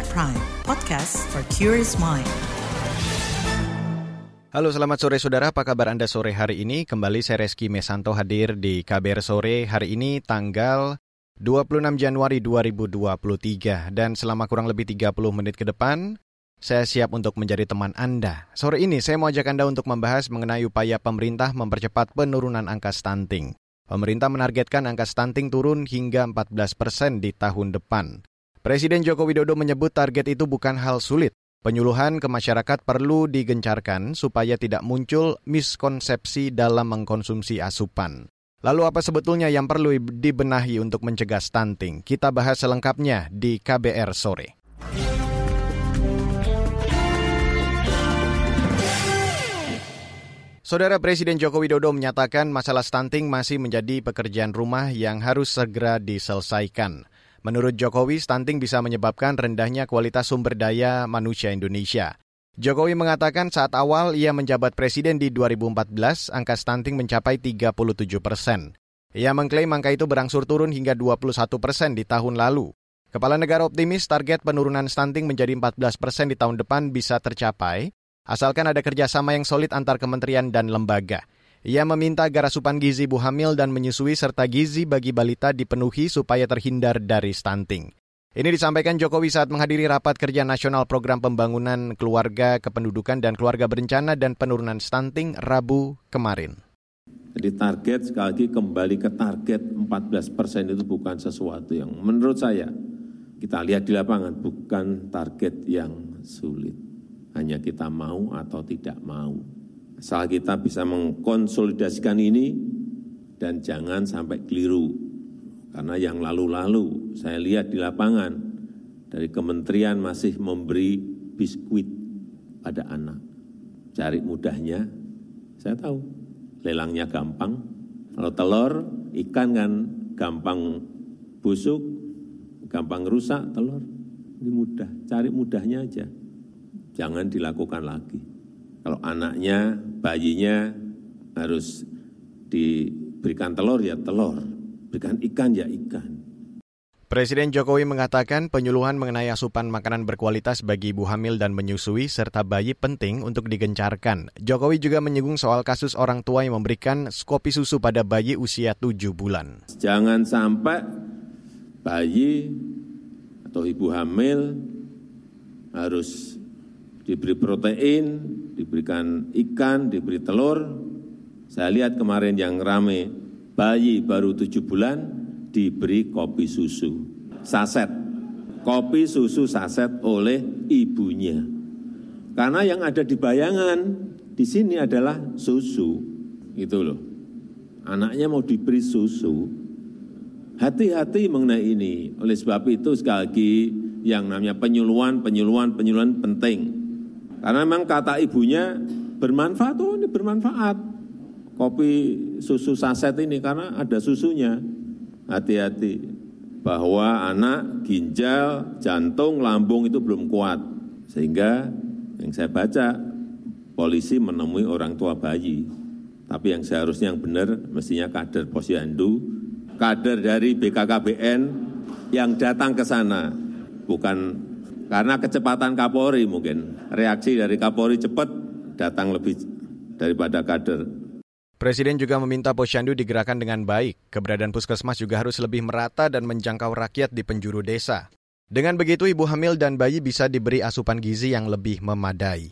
KBR Prime, podcast for curious mind. Halo selamat sore saudara, apa kabar Anda sore hari ini? Kembali saya Reski Mesanto hadir di KBR Sore hari ini tanggal 26 Januari 2023 dan selama kurang lebih 30 menit ke depan saya siap untuk menjadi teman Anda. Sore ini saya mau ajak Anda untuk membahas mengenai upaya pemerintah mempercepat penurunan angka stunting. Pemerintah menargetkan angka stunting turun hingga 14 persen di tahun depan. Presiden Joko Widodo menyebut target itu bukan hal sulit. Penyuluhan ke masyarakat perlu digencarkan supaya tidak muncul miskonsepsi dalam mengkonsumsi asupan. Lalu apa sebetulnya yang perlu dibenahi untuk mencegah stunting? Kita bahas selengkapnya di KBR sore. Saudara Presiden Joko Widodo menyatakan masalah stunting masih menjadi pekerjaan rumah yang harus segera diselesaikan. Menurut Jokowi, stunting bisa menyebabkan rendahnya kualitas sumber daya manusia Indonesia. Jokowi mengatakan saat awal ia menjabat presiden di 2014, angka stunting mencapai 37 persen. Ia mengklaim angka itu berangsur turun hingga 21 persen di tahun lalu. Kepala negara optimis target penurunan stunting menjadi 14 persen di tahun depan bisa tercapai, asalkan ada kerjasama yang solid antar kementerian dan lembaga. Ia meminta agar asupan gizi ibu hamil dan menyusui serta gizi bagi balita dipenuhi supaya terhindar dari stunting. Ini disampaikan Jokowi saat menghadiri rapat kerja nasional program pembangunan keluarga, kependudukan, dan keluarga berencana dan penurunan stunting Rabu kemarin. Jadi target sekali lagi kembali ke target 14 persen itu bukan sesuatu yang menurut saya kita lihat di lapangan bukan target yang sulit. Hanya kita mau atau tidak mau. Asal kita bisa mengkonsolidasikan ini dan jangan sampai keliru. Karena yang lalu-lalu saya lihat di lapangan dari kementerian masih memberi biskuit pada anak. Cari mudahnya, saya tahu lelangnya gampang. Kalau telur, ikan kan gampang busuk, gampang rusak telur. Ini mudah, cari mudahnya aja jangan dilakukan lagi. Kalau anaknya, bayinya harus diberikan telur ya telur, berikan ikan ya ikan. Presiden Jokowi mengatakan penyuluhan mengenai asupan makanan berkualitas bagi ibu hamil dan menyusui serta bayi penting untuk digencarkan. Jokowi juga menyinggung soal kasus orang tua yang memberikan kopi susu pada bayi usia 7 bulan. Jangan sampai bayi atau ibu hamil harus diberi protein, diberikan ikan, diberi telur. Saya lihat kemarin yang rame, bayi baru tujuh bulan diberi kopi susu, saset. Kopi susu saset oleh ibunya. Karena yang ada di bayangan di sini adalah susu. Itu loh. Anaknya mau diberi susu. Hati-hati mengenai ini. Oleh sebab itu sekali lagi yang namanya penyuluhan, penyuluhan, penyuluhan penting karena memang kata ibunya bermanfaat, oh ini bermanfaat. Kopi susu saset ini karena ada susunya. Hati-hati bahwa anak ginjal, jantung, lambung itu belum kuat. Sehingga yang saya baca polisi menemui orang tua bayi. Tapi yang seharusnya yang benar mestinya kader posyandu, kader dari BKKBN yang datang ke sana, bukan karena kecepatan Kapolri mungkin, reaksi dari Kapolri cepat, datang lebih daripada kader. Presiden juga meminta posyandu digerakkan dengan baik. Keberadaan puskesmas juga harus lebih merata dan menjangkau rakyat di penjuru desa. Dengan begitu, ibu hamil dan bayi bisa diberi asupan gizi yang lebih memadai.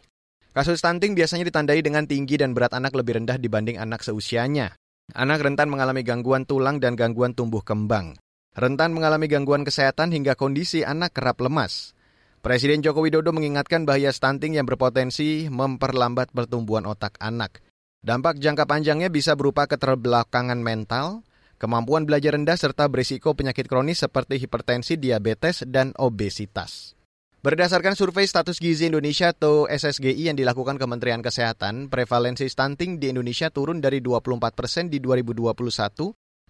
Kasus stunting biasanya ditandai dengan tinggi dan berat anak lebih rendah dibanding anak seusianya. Anak rentan mengalami gangguan tulang dan gangguan tumbuh kembang. Rentan mengalami gangguan kesehatan hingga kondisi anak kerap lemas. Presiden Joko Widodo mengingatkan bahaya stunting yang berpotensi memperlambat pertumbuhan otak anak. Dampak jangka panjangnya bisa berupa keterbelakangan mental, kemampuan belajar rendah serta berisiko penyakit kronis seperti hipertensi, diabetes, dan obesitas. Berdasarkan survei status gizi Indonesia atau SSGI yang dilakukan Kementerian Kesehatan, prevalensi stunting di Indonesia turun dari 24 persen di 2021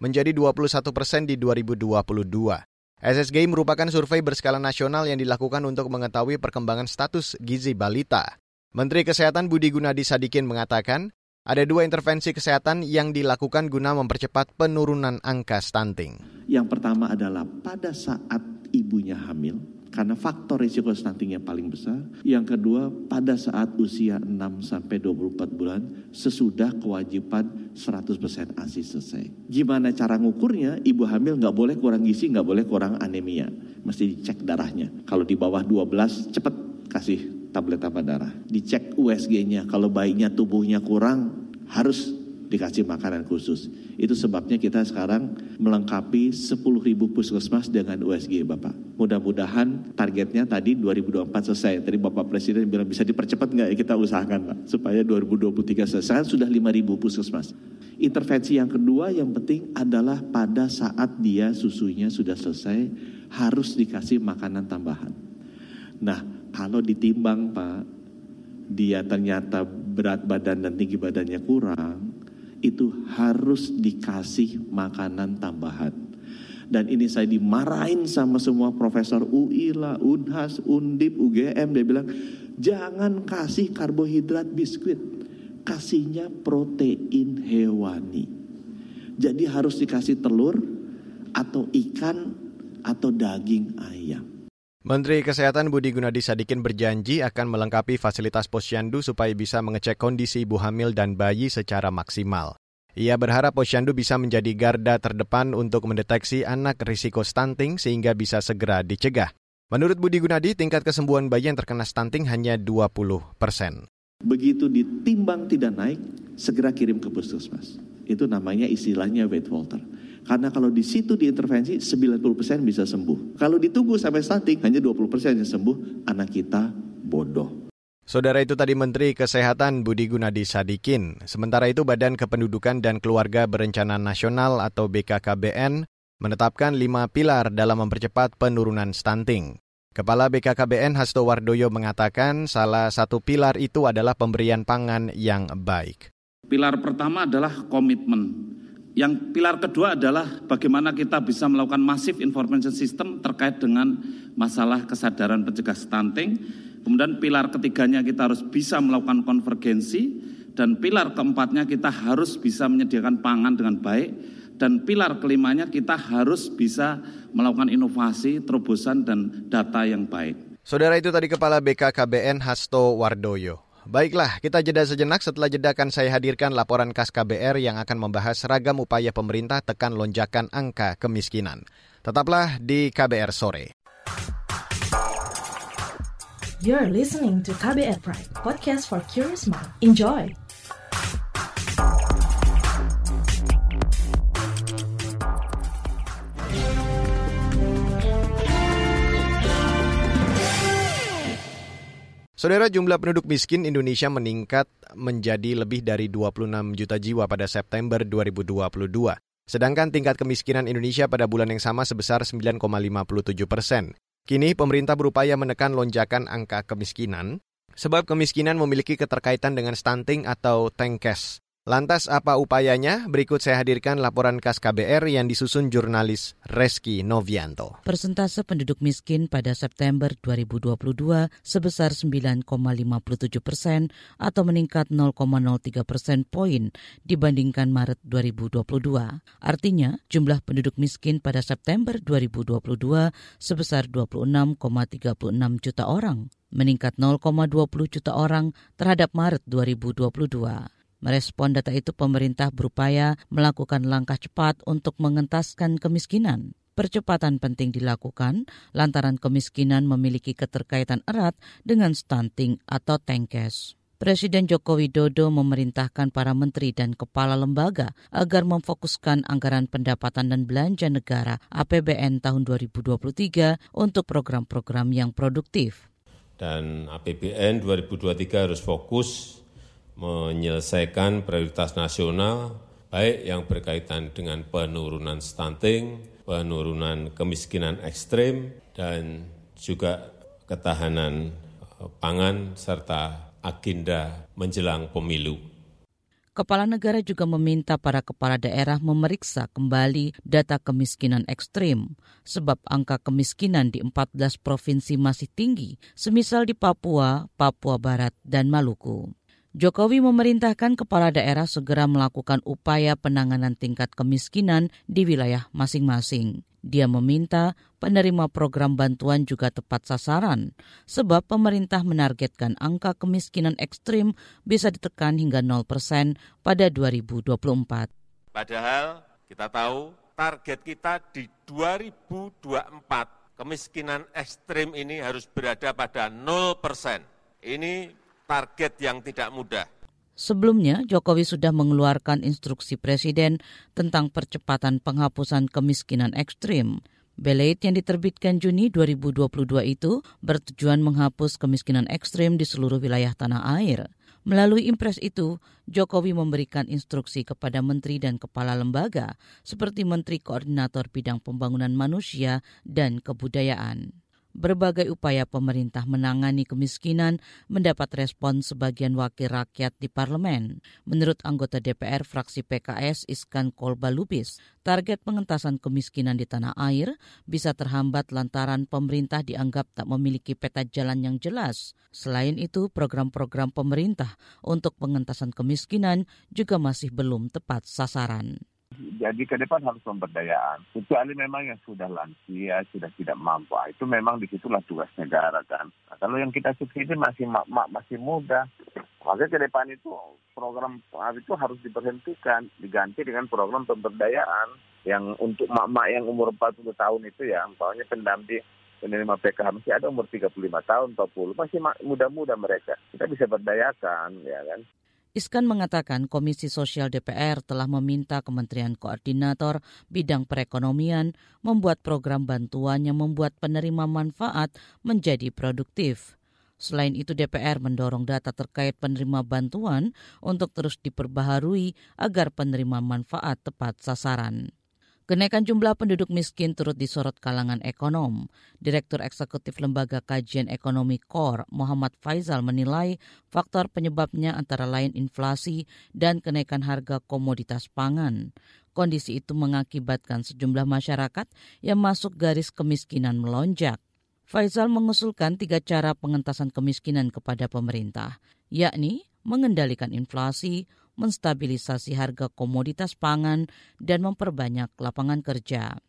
menjadi 21 persen di 2022. SSGI merupakan survei berskala nasional yang dilakukan untuk mengetahui perkembangan status gizi balita. Menteri Kesehatan Budi Gunadi Sadikin mengatakan, ada dua intervensi kesehatan yang dilakukan guna mempercepat penurunan angka stunting. Yang pertama adalah pada saat ibunya hamil, karena faktor risiko stuntingnya paling besar. Yang kedua, pada saat usia 6 sampai 24 bulan sesudah kewajiban 100% ASI selesai. Gimana cara ngukurnya? Ibu hamil nggak boleh kurang gizi, nggak boleh kurang anemia. Mesti dicek darahnya. Kalau di bawah 12 cepet kasih tablet tambah darah. Dicek USG-nya. Kalau bayinya tubuhnya kurang harus dikasih makanan khusus. Itu sebabnya kita sekarang melengkapi 10 ribu puskesmas dengan USG Bapak. Mudah-mudahan targetnya tadi 2024 selesai. Tadi Bapak Presiden bilang bisa dipercepat nggak ya kita usahakan Pak. Supaya 2023 selesai. sudah 5 ribu puskesmas. Intervensi yang kedua yang penting adalah pada saat dia susunya sudah selesai harus dikasih makanan tambahan. Nah kalau ditimbang Pak dia ternyata berat badan dan tinggi badannya kurang, itu harus dikasih makanan tambahan. Dan ini saya dimarahin sama semua profesor UI lah, Unhas, Undip, UGM. Dia bilang, jangan kasih karbohidrat biskuit. Kasihnya protein hewani. Jadi harus dikasih telur atau ikan atau daging ayam. Menteri Kesehatan Budi Gunadi Sadikin berjanji akan melengkapi fasilitas posyandu supaya bisa mengecek kondisi ibu hamil dan bayi secara maksimal. Ia berharap posyandu bisa menjadi garda terdepan untuk mendeteksi anak risiko stunting sehingga bisa segera dicegah. Menurut Budi Gunadi, tingkat kesembuhan bayi yang terkena stunting hanya 20 persen. Begitu ditimbang tidak naik, segera kirim ke puskesmas. Itu namanya istilahnya weight Walter. Karena kalau di situ diintervensi 90% bisa sembuh. Kalau ditunggu sampai stunting hanya 20% yang sembuh, anak kita bodoh. Saudara itu tadi Menteri Kesehatan Budi Gunadi Sadikin. Sementara itu Badan Kependudukan dan Keluarga Berencana Nasional atau BKKBN menetapkan lima pilar dalam mempercepat penurunan stunting. Kepala BKKBN Hasto Wardoyo mengatakan salah satu pilar itu adalah pemberian pangan yang baik. Pilar pertama adalah komitmen yang pilar kedua adalah bagaimana kita bisa melakukan masif information system terkait dengan masalah kesadaran pencegah stunting. Kemudian pilar ketiganya kita harus bisa melakukan konvergensi dan pilar keempatnya kita harus bisa menyediakan pangan dengan baik dan pilar kelimanya kita harus bisa melakukan inovasi, terobosan dan data yang baik. Saudara itu tadi Kepala BKKBN Hasto Wardoyo. Baiklah, kita jeda sejenak. Setelah jeda akan saya hadirkan laporan khas KBR yang akan membahas ragam upaya pemerintah tekan lonjakan angka kemiskinan. Tetaplah di KBR Sore. You're listening to KBR Pride, podcast for curious mind. Enjoy! Saudara jumlah penduduk miskin Indonesia meningkat menjadi lebih dari 26 juta jiwa pada September 2022. Sedangkan tingkat kemiskinan Indonesia pada bulan yang sama sebesar 9,57 persen. Kini pemerintah berupaya menekan lonjakan angka kemiskinan, sebab kemiskinan memiliki keterkaitan dengan stunting atau tengkes. Lantas apa upayanya? Berikut saya hadirkan laporan khas KBR yang disusun jurnalis Reski Novianto. Persentase penduduk miskin pada September 2022 sebesar 9,57 persen atau meningkat 0,03 persen poin dibandingkan Maret 2022. Artinya, jumlah penduduk miskin pada September 2022 sebesar 26,36 juta orang, meningkat 0,20 juta orang terhadap Maret 2022. Merespon data itu, pemerintah berupaya melakukan langkah cepat untuk mengentaskan kemiskinan. Percepatan penting dilakukan lantaran kemiskinan memiliki keterkaitan erat dengan stunting atau tengkes. Presiden Joko Widodo memerintahkan para menteri dan kepala lembaga agar memfokuskan anggaran pendapatan dan belanja negara APBN tahun 2023 untuk program-program yang produktif. Dan APBN 2023 harus fokus menyelesaikan prioritas nasional, baik yang berkaitan dengan penurunan stunting, penurunan kemiskinan ekstrim, dan juga ketahanan eh, pangan serta agenda menjelang pemilu. Kepala negara juga meminta para kepala daerah memeriksa kembali data kemiskinan ekstrim, sebab angka kemiskinan di 14 provinsi masih tinggi, semisal di Papua, Papua Barat, dan Maluku. Jokowi memerintahkan kepala daerah segera melakukan upaya penanganan tingkat kemiskinan di wilayah masing-masing. Dia meminta penerima program bantuan juga tepat sasaran, sebab pemerintah menargetkan angka kemiskinan ekstrim bisa ditekan hingga 0 persen pada 2024. Padahal kita tahu target kita di 2024 kemiskinan ekstrim ini harus berada pada 0 persen. Ini target yang tidak mudah. Sebelumnya, Jokowi sudah mengeluarkan instruksi Presiden tentang percepatan penghapusan kemiskinan ekstrim. Belait yang diterbitkan Juni 2022 itu bertujuan menghapus kemiskinan ekstrim di seluruh wilayah tanah air. Melalui impres itu, Jokowi memberikan instruksi kepada menteri dan kepala lembaga seperti Menteri Koordinator Bidang Pembangunan Manusia dan Kebudayaan. Berbagai upaya pemerintah menangani kemiskinan mendapat respon sebagian wakil rakyat di parlemen. Menurut anggota DPR fraksi PKS Iskan Kolbalubis, target pengentasan kemiskinan di tanah air bisa terhambat lantaran pemerintah dianggap tak memiliki peta jalan yang jelas. Selain itu, program-program pemerintah untuk pengentasan kemiskinan juga masih belum tepat sasaran. Jadi ke depan harus pemberdayaan. Kecuali memang yang sudah lansia, sudah tidak mampu. Ah, itu memang di situlah tugas negara kan. Nah, kalau yang kita subsidi masih mak-mak masih muda. Maka ke depan itu program itu harus diberhentikan, diganti dengan program pemberdayaan yang untuk mak-mak yang umur 40 tahun itu ya, umpamanya pendamping penerima PKH masih ada umur 35 tahun, 40, masih muda-muda mereka. Kita bisa berdayakan, ya kan. Iskan mengatakan Komisi Sosial DPR telah meminta Kementerian Koordinator Bidang Perekonomian membuat program bantuan yang membuat penerima manfaat menjadi produktif. Selain itu DPR mendorong data terkait penerima bantuan untuk terus diperbaharui agar penerima manfaat tepat sasaran. Kenaikan jumlah penduduk miskin turut disorot kalangan ekonom. Direktur Eksekutif Lembaga Kajian Ekonomi KOR, Muhammad Faizal menilai faktor penyebabnya antara lain inflasi dan kenaikan harga komoditas pangan. Kondisi itu mengakibatkan sejumlah masyarakat yang masuk garis kemiskinan melonjak. Faizal mengusulkan tiga cara pengentasan kemiskinan kepada pemerintah, yakni mengendalikan inflasi, menstabilisasi harga komoditas pangan, dan memperbanyak lapangan kerja.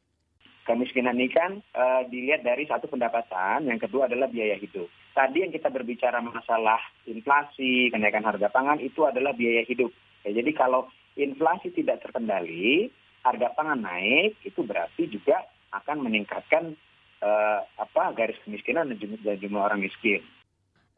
Kemiskinan ini kan e, dilihat dari satu pendapatan, yang kedua adalah biaya hidup. Tadi yang kita berbicara masalah inflasi, kenaikan harga pangan itu adalah biaya hidup. Ya, jadi kalau inflasi tidak terkendali, harga pangan naik, itu berarti juga akan meningkatkan e, apa garis kemiskinan dan jumlah, dan jumlah orang miskin.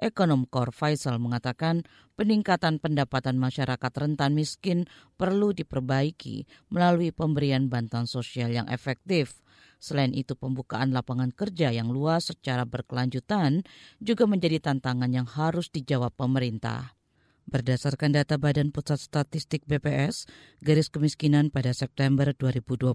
Ekonom Kor Faisal mengatakan peningkatan pendapatan masyarakat rentan miskin perlu diperbaiki melalui pemberian bantuan sosial yang efektif. Selain itu, pembukaan lapangan kerja yang luas secara berkelanjutan juga menjadi tantangan yang harus dijawab pemerintah. Berdasarkan data Badan Pusat Statistik BPS, garis kemiskinan pada September 2022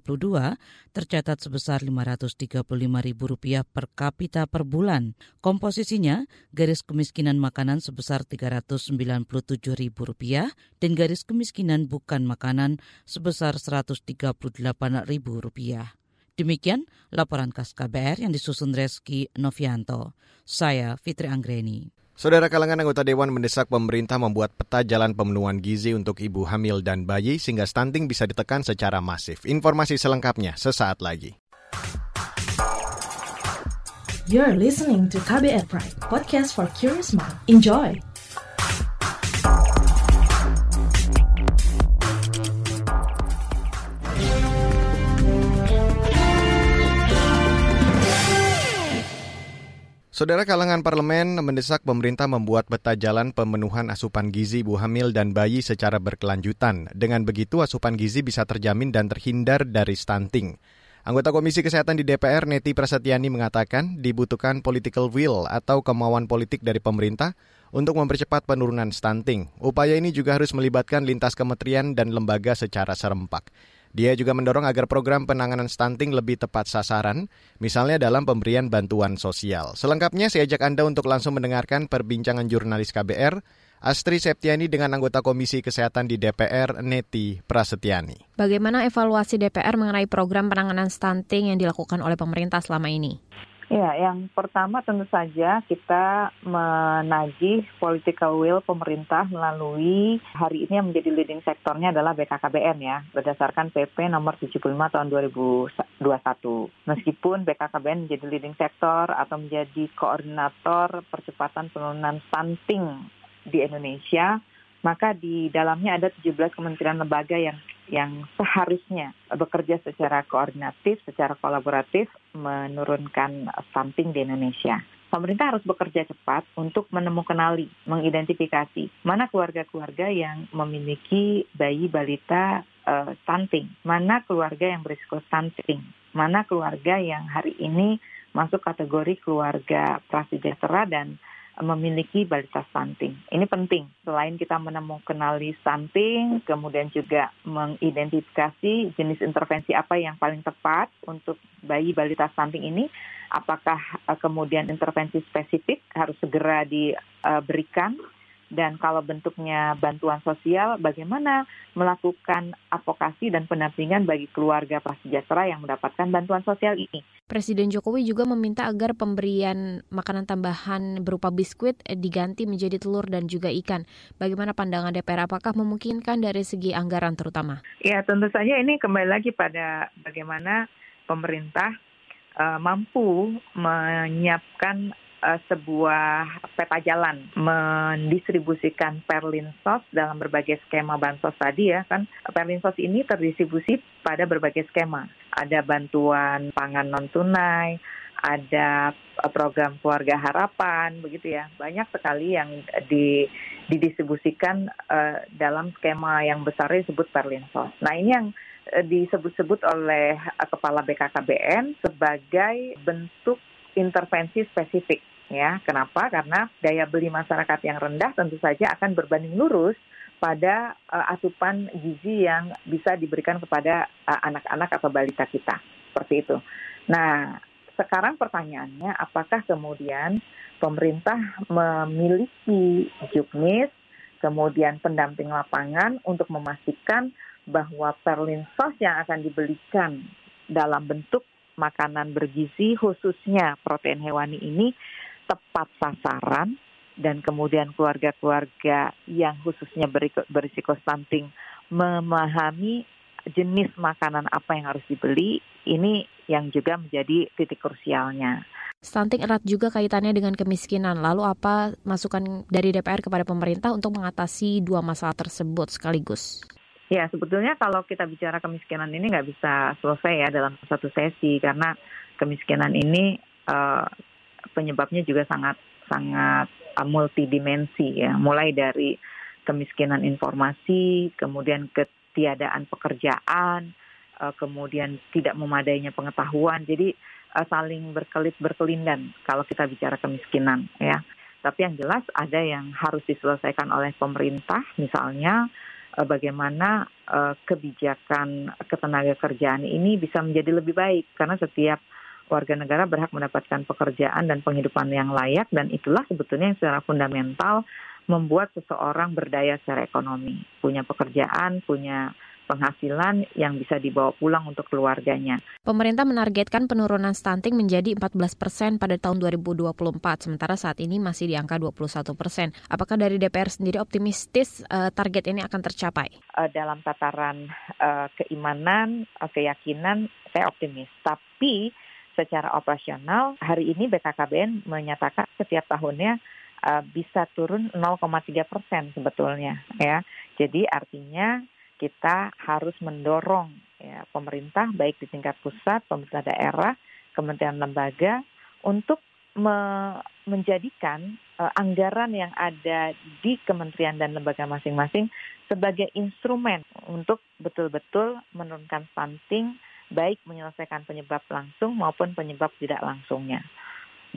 tercatat sebesar Rp535.000 per kapita per bulan. Komposisinya, garis kemiskinan makanan sebesar Rp397.000 dan garis kemiskinan bukan makanan sebesar Rp138.000. Demikian laporan khas KBR yang disusun Reski Novianto. Saya Fitri Anggreni. Saudara kalangan anggota Dewan mendesak pemerintah membuat peta jalan pemenuhan gizi untuk ibu hamil dan bayi sehingga stunting bisa ditekan secara masif. Informasi selengkapnya sesaat lagi. You're listening to KBR Pride, podcast for curious mind. Enjoy! Saudara kalangan parlemen mendesak pemerintah membuat peta jalan pemenuhan asupan gizi ibu hamil dan bayi secara berkelanjutan. Dengan begitu asupan gizi bisa terjamin dan terhindar dari stunting. Anggota Komisi Kesehatan di DPR Neti Prasetyani mengatakan dibutuhkan political will atau kemauan politik dari pemerintah untuk mempercepat penurunan stunting. Upaya ini juga harus melibatkan lintas kementerian dan lembaga secara serempak. Dia juga mendorong agar program penanganan stunting lebih tepat sasaran, misalnya dalam pemberian bantuan sosial. Selengkapnya saya ajak Anda untuk langsung mendengarkan perbincangan jurnalis KBR, Astri Septiani dengan anggota Komisi Kesehatan di DPR, Neti Prasetyani. Bagaimana evaluasi DPR mengenai program penanganan stunting yang dilakukan oleh pemerintah selama ini? Ya, yang pertama tentu saja kita menagih political will pemerintah melalui hari ini yang menjadi leading sektornya adalah BKKBN ya, berdasarkan PP nomor 75 tahun 2021. Meskipun BKKBN menjadi leading sektor atau menjadi koordinator percepatan penurunan stunting di Indonesia, maka di dalamnya ada 17 kementerian lembaga yang yang seharusnya bekerja secara koordinatif, secara kolaboratif menurunkan stunting di Indonesia. Pemerintah harus bekerja cepat untuk menemukan kenali, mengidentifikasi mana keluarga-keluarga yang memiliki bayi balita uh, stunting, mana keluarga yang berisiko stunting, mana keluarga yang hari ini masuk kategori keluarga prasejahtera dan memiliki balita stunting. Ini penting. Selain kita menemukan kenali stunting, kemudian juga mengidentifikasi jenis intervensi apa yang paling tepat untuk bayi balita stunting ini, apakah uh, kemudian intervensi spesifik harus segera diberikan dan kalau bentuknya bantuan sosial, bagaimana melakukan advokasi dan pendampingan bagi keluarga prasejahtera yang mendapatkan bantuan sosial ini. Presiden Jokowi juga meminta agar pemberian makanan tambahan berupa biskuit diganti menjadi telur dan juga ikan. Bagaimana pandangan DPR? Apakah memungkinkan dari segi anggaran terutama? Ya, tentu saja ini kembali lagi pada bagaimana pemerintah uh, mampu menyiapkan uh, sebuah peta jalan mendistribusikan perlinsos dalam berbagai skema bansos tadi ya kan? Perlinsos ini terdistribusi pada berbagai skema. Ada bantuan pangan non tunai ada eh, program keluarga harapan begitu ya. Banyak sekali yang di, didistribusikan uh, dalam skema yang besar disebut perlinsos. Nah ini yang disebut-sebut oleh kepala BKKBN sebagai bentuk intervensi spesifik ya. Kenapa? Karena daya beli masyarakat yang rendah tentu saja akan berbanding lurus pada uh, asupan gizi yang bisa diberikan kepada eh, anak-anak uh, atau balita kita. Seperti itu. Nah, sekarang pertanyaannya apakah kemudian pemerintah memiliki juknis, kemudian pendamping lapangan untuk memastikan bahwa perlinsos yang akan dibelikan dalam bentuk makanan bergizi khususnya protein hewani ini tepat sasaran dan kemudian keluarga-keluarga yang khususnya berisiko stunting memahami jenis makanan apa yang harus dibeli ini yang juga menjadi titik krusialnya. Stunting erat juga kaitannya dengan kemiskinan. Lalu apa masukan dari DPR kepada pemerintah untuk mengatasi dua masalah tersebut sekaligus? Ya, sebetulnya kalau kita bicara kemiskinan ini nggak bisa selesai ya dalam satu sesi karena kemiskinan ini uh, penyebabnya juga sangat sangat uh, multidimensi ya, mulai dari kemiskinan informasi, kemudian ketiadaan pekerjaan, uh, kemudian tidak memadainya pengetahuan. Jadi uh, saling berkelit berkelindan kalau kita bicara kemiskinan ya. Tapi yang jelas ada yang harus diselesaikan oleh pemerintah misalnya Eh, bagaimana kebijakan ketenaga kerjaan ini bisa menjadi lebih baik karena setiap warga negara berhak mendapatkan pekerjaan dan penghidupan yang layak dan itulah sebetulnya yang secara fundamental membuat seseorang berdaya secara ekonomi, punya pekerjaan, punya penghasilan yang bisa dibawa pulang untuk keluarganya. Pemerintah menargetkan penurunan stunting menjadi 14 persen pada tahun 2024, sementara saat ini masih di angka 21 persen. Apakah dari DPR sendiri optimistis uh, target ini akan tercapai? Uh, dalam tataran uh, keimanan, uh, keyakinan, saya optimis. Tapi secara operasional, hari ini BKKBN menyatakan setiap tahunnya uh, bisa turun 0,3 persen sebetulnya ya. Jadi artinya kita harus mendorong ya, pemerintah baik di tingkat pusat, pemerintah daerah, kementerian lembaga untuk me menjadikan uh, anggaran yang ada di kementerian dan lembaga masing-masing sebagai instrumen untuk betul-betul menurunkan stunting baik menyelesaikan penyebab langsung maupun penyebab tidak langsungnya.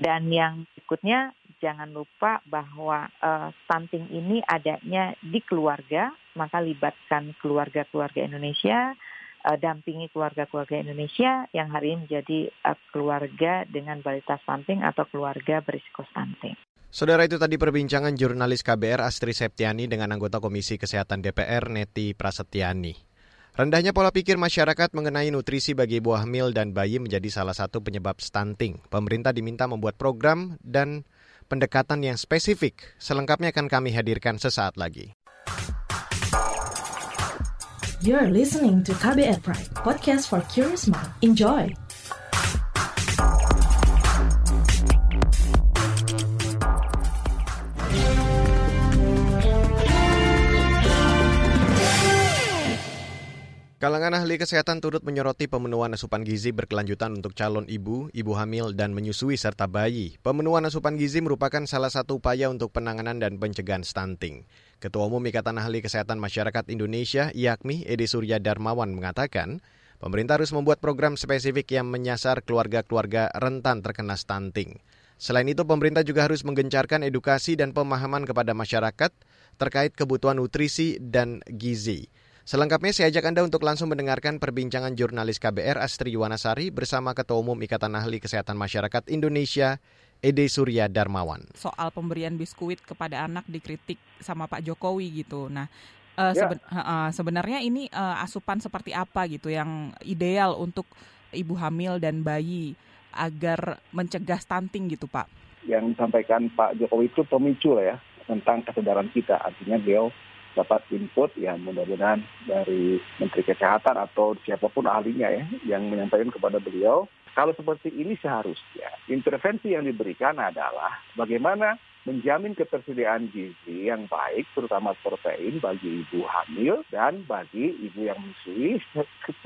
Dan yang berikutnya jangan lupa bahwa uh, stunting ini adanya di keluarga, maka libatkan keluarga-keluarga Indonesia, uh, dampingi keluarga-keluarga Indonesia yang hari ini menjadi uh, keluarga dengan balita stunting atau keluarga berisiko stunting. Saudara itu tadi perbincangan jurnalis KBR Astri Septiani dengan anggota Komisi Kesehatan DPR Neti Prasetyani. Rendahnya pola pikir masyarakat mengenai nutrisi bagi ibu hamil dan bayi menjadi salah satu penyebab stunting. Pemerintah diminta membuat program dan pendekatan yang spesifik. Selengkapnya akan kami hadirkan sesaat lagi. You're listening to KBR Pride, podcast for curious mind. Enjoy! Kalangan ahli kesehatan turut menyoroti pemenuhan asupan gizi berkelanjutan untuk calon ibu, ibu hamil, dan menyusui serta bayi. Pemenuhan asupan gizi merupakan salah satu upaya untuk penanganan dan pencegahan stunting. Ketua Umum Ikatan Ahli Kesehatan Masyarakat Indonesia, IAKMI, Edi Surya Darmawan mengatakan, pemerintah harus membuat program spesifik yang menyasar keluarga-keluarga rentan terkena stunting. Selain itu, pemerintah juga harus menggencarkan edukasi dan pemahaman kepada masyarakat terkait kebutuhan nutrisi dan gizi. Selengkapnya saya ajak Anda untuk langsung mendengarkan perbincangan jurnalis KBR Astri Yuwanasari bersama Ketua Umum Ikatan Ahli Kesehatan Masyarakat Indonesia, Ede Surya Darmawan. Soal pemberian biskuit kepada anak dikritik sama Pak Jokowi gitu. Nah, uh, ya. seben uh, sebenarnya ini uh, asupan seperti apa gitu yang ideal untuk ibu hamil dan bayi agar mencegah stunting gitu, Pak? Yang disampaikan Pak Jokowi itu pemicu lah ya tentang kesadaran kita. Artinya beliau dapat input ya mudah-mudahan dari Menteri Kesehatan atau siapa pun ahlinya ya yang menyampaikan kepada beliau kalau seperti ini seharusnya intervensi yang diberikan adalah bagaimana menjamin ketersediaan gizi yang baik terutama protein bagi ibu hamil dan bagi ibu yang menyusui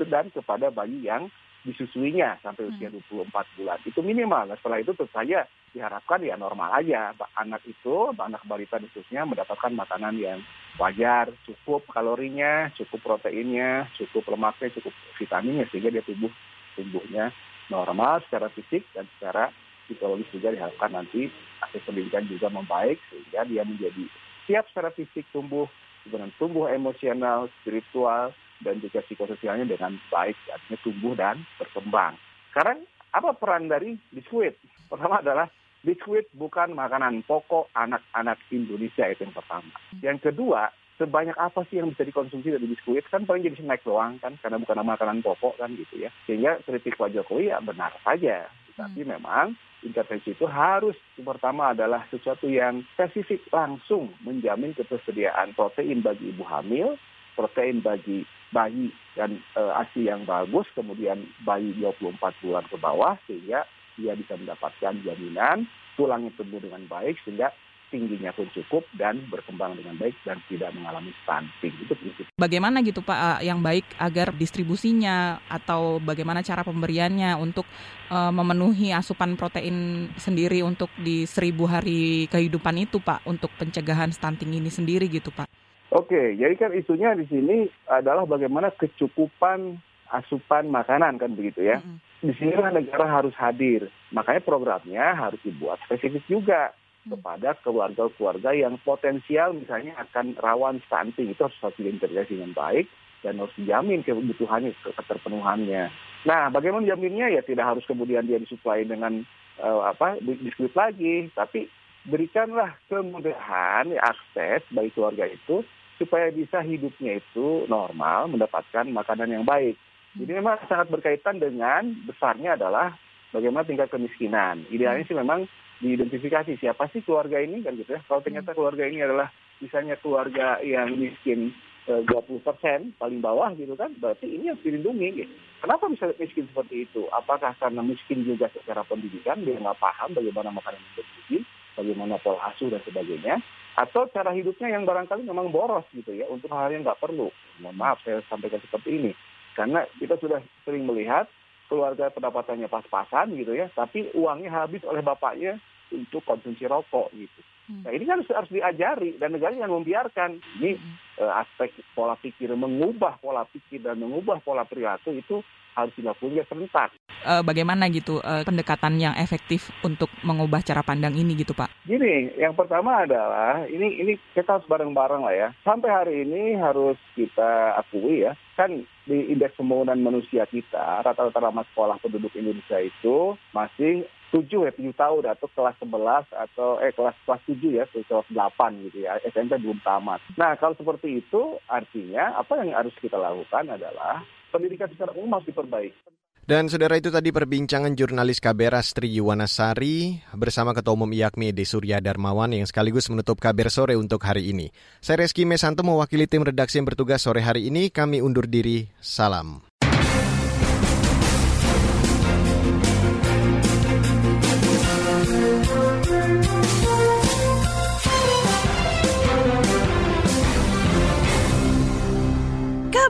dan kepada bayi yang disusuinya sampai usia 24 hmm. bulan. Itu minimal. Nah, setelah itu tentu saja diharapkan ya normal aja. Anak itu, anak balita khususnya mendapatkan makanan yang wajar, cukup kalorinya, cukup proteinnya, cukup lemaknya, cukup vitaminnya sehingga dia tumbuh tumbuhnya normal secara fisik dan secara psikologis juga diharapkan nanti akses pendidikan juga membaik sehingga dia menjadi siap secara fisik tumbuh, kemudian tumbuh emosional, spiritual, dan juga psikososialnya dengan baik, artinya tumbuh dan berkembang. Sekarang apa peran dari biskuit? Pertama adalah biskuit bukan makanan pokok anak-anak Indonesia itu yang pertama. Yang kedua, sebanyak apa sih yang bisa dikonsumsi dari biskuit kan paling jadi snack doang kan karena bukan makanan pokok kan gitu ya sehingga kritik Pak Jokowi ya benar saja tapi hmm. memang intervensi itu harus pertama adalah sesuatu yang spesifik langsung menjamin ketersediaan protein bagi ibu hamil protein bagi bayi dan e, ASI yang bagus, kemudian bayi 24 bulan ke bawah sehingga dia bisa mendapatkan jaminan tulangnya tumbuh dengan baik sehingga tingginya pun cukup dan berkembang dengan baik dan tidak mengalami stunting. Itu prinsip. Bagaimana gitu Pak yang baik agar distribusinya atau bagaimana cara pemberiannya untuk uh, memenuhi asupan protein sendiri untuk di seribu hari kehidupan itu Pak untuk pencegahan stunting ini sendiri gitu Pak? Oke, jadi kan isunya di sini adalah bagaimana kecukupan asupan makanan kan begitu ya. Mm -hmm. Di sinilah negara harus hadir. Makanya programnya harus dibuat spesifik juga mm. kepada keluarga-keluarga yang potensial misalnya akan rawan stunting itu harus harus diintegrasi dengan baik dan harus dijamin kebutuhannya keterpenuhannya. Nah, bagaimana jaminnya ya tidak harus kemudian dia disuplai dengan uh, apa biskuit lagi, tapi berikanlah kemudahan akses bagi keluarga itu supaya bisa hidupnya itu normal, mendapatkan makanan yang baik. Jadi memang sangat berkaitan dengan besarnya adalah bagaimana tingkat kemiskinan. Idealnya sih memang diidentifikasi siapa sih keluarga ini kan gitu ya. Kalau ternyata keluarga ini adalah misalnya keluarga yang miskin 20 eh, persen paling bawah gitu kan, berarti ini harus dilindungi. Gitu. Kenapa bisa miskin seperti itu? Apakah karena miskin juga secara pendidikan, dia nggak paham bagaimana makanan yang bagaimana pola asuh dan sebagainya, atau cara hidupnya yang barangkali memang boros gitu ya untuk hal yang nggak perlu. Mohon maaf saya sampaikan seperti ini karena kita sudah sering melihat keluarga pendapatannya pas-pasan gitu ya, tapi uangnya habis oleh bapaknya untuk konsumsi rokok gitu. Hmm. Nah ini kan harus, diajari dan negara yang membiarkan ini hmm. uh, aspek pola pikir mengubah pola pikir dan mengubah pola perilaku itu harus dilakukan serentak. Uh, bagaimana gitu uh, pendekatan yang efektif untuk mengubah cara pandang ini gitu Pak? Gini, yang pertama adalah ini ini kita harus bareng-bareng lah ya. Sampai hari ini harus kita akui ya, kan di indeks pembangunan manusia kita rata-rata ramah sekolah penduduk Indonesia itu masih tujuh ya tujuh tahun atau kelas 11 atau eh kelas kelas tujuh ya kelas delapan gitu ya SMP belum tamat. Nah kalau seperti itu artinya apa yang harus kita lakukan adalah pendidikan secara umum harus diperbaiki. Dan saudara itu tadi perbincangan jurnalis KBR Astri Yuwanasari bersama Ketua Umum IAKMI Ede Surya Darmawan yang sekaligus menutup KBR sore untuk hari ini. Saya Reski Mesanto mewakili tim redaksi yang bertugas sore hari ini. Kami undur diri. Salam.